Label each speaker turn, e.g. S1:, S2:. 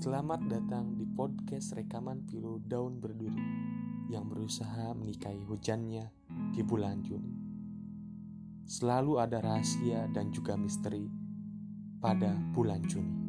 S1: Selamat datang di podcast rekaman pilu daun berduri yang berusaha menikahi hujannya di bulan Juni. Selalu ada rahasia dan juga misteri pada bulan Juni.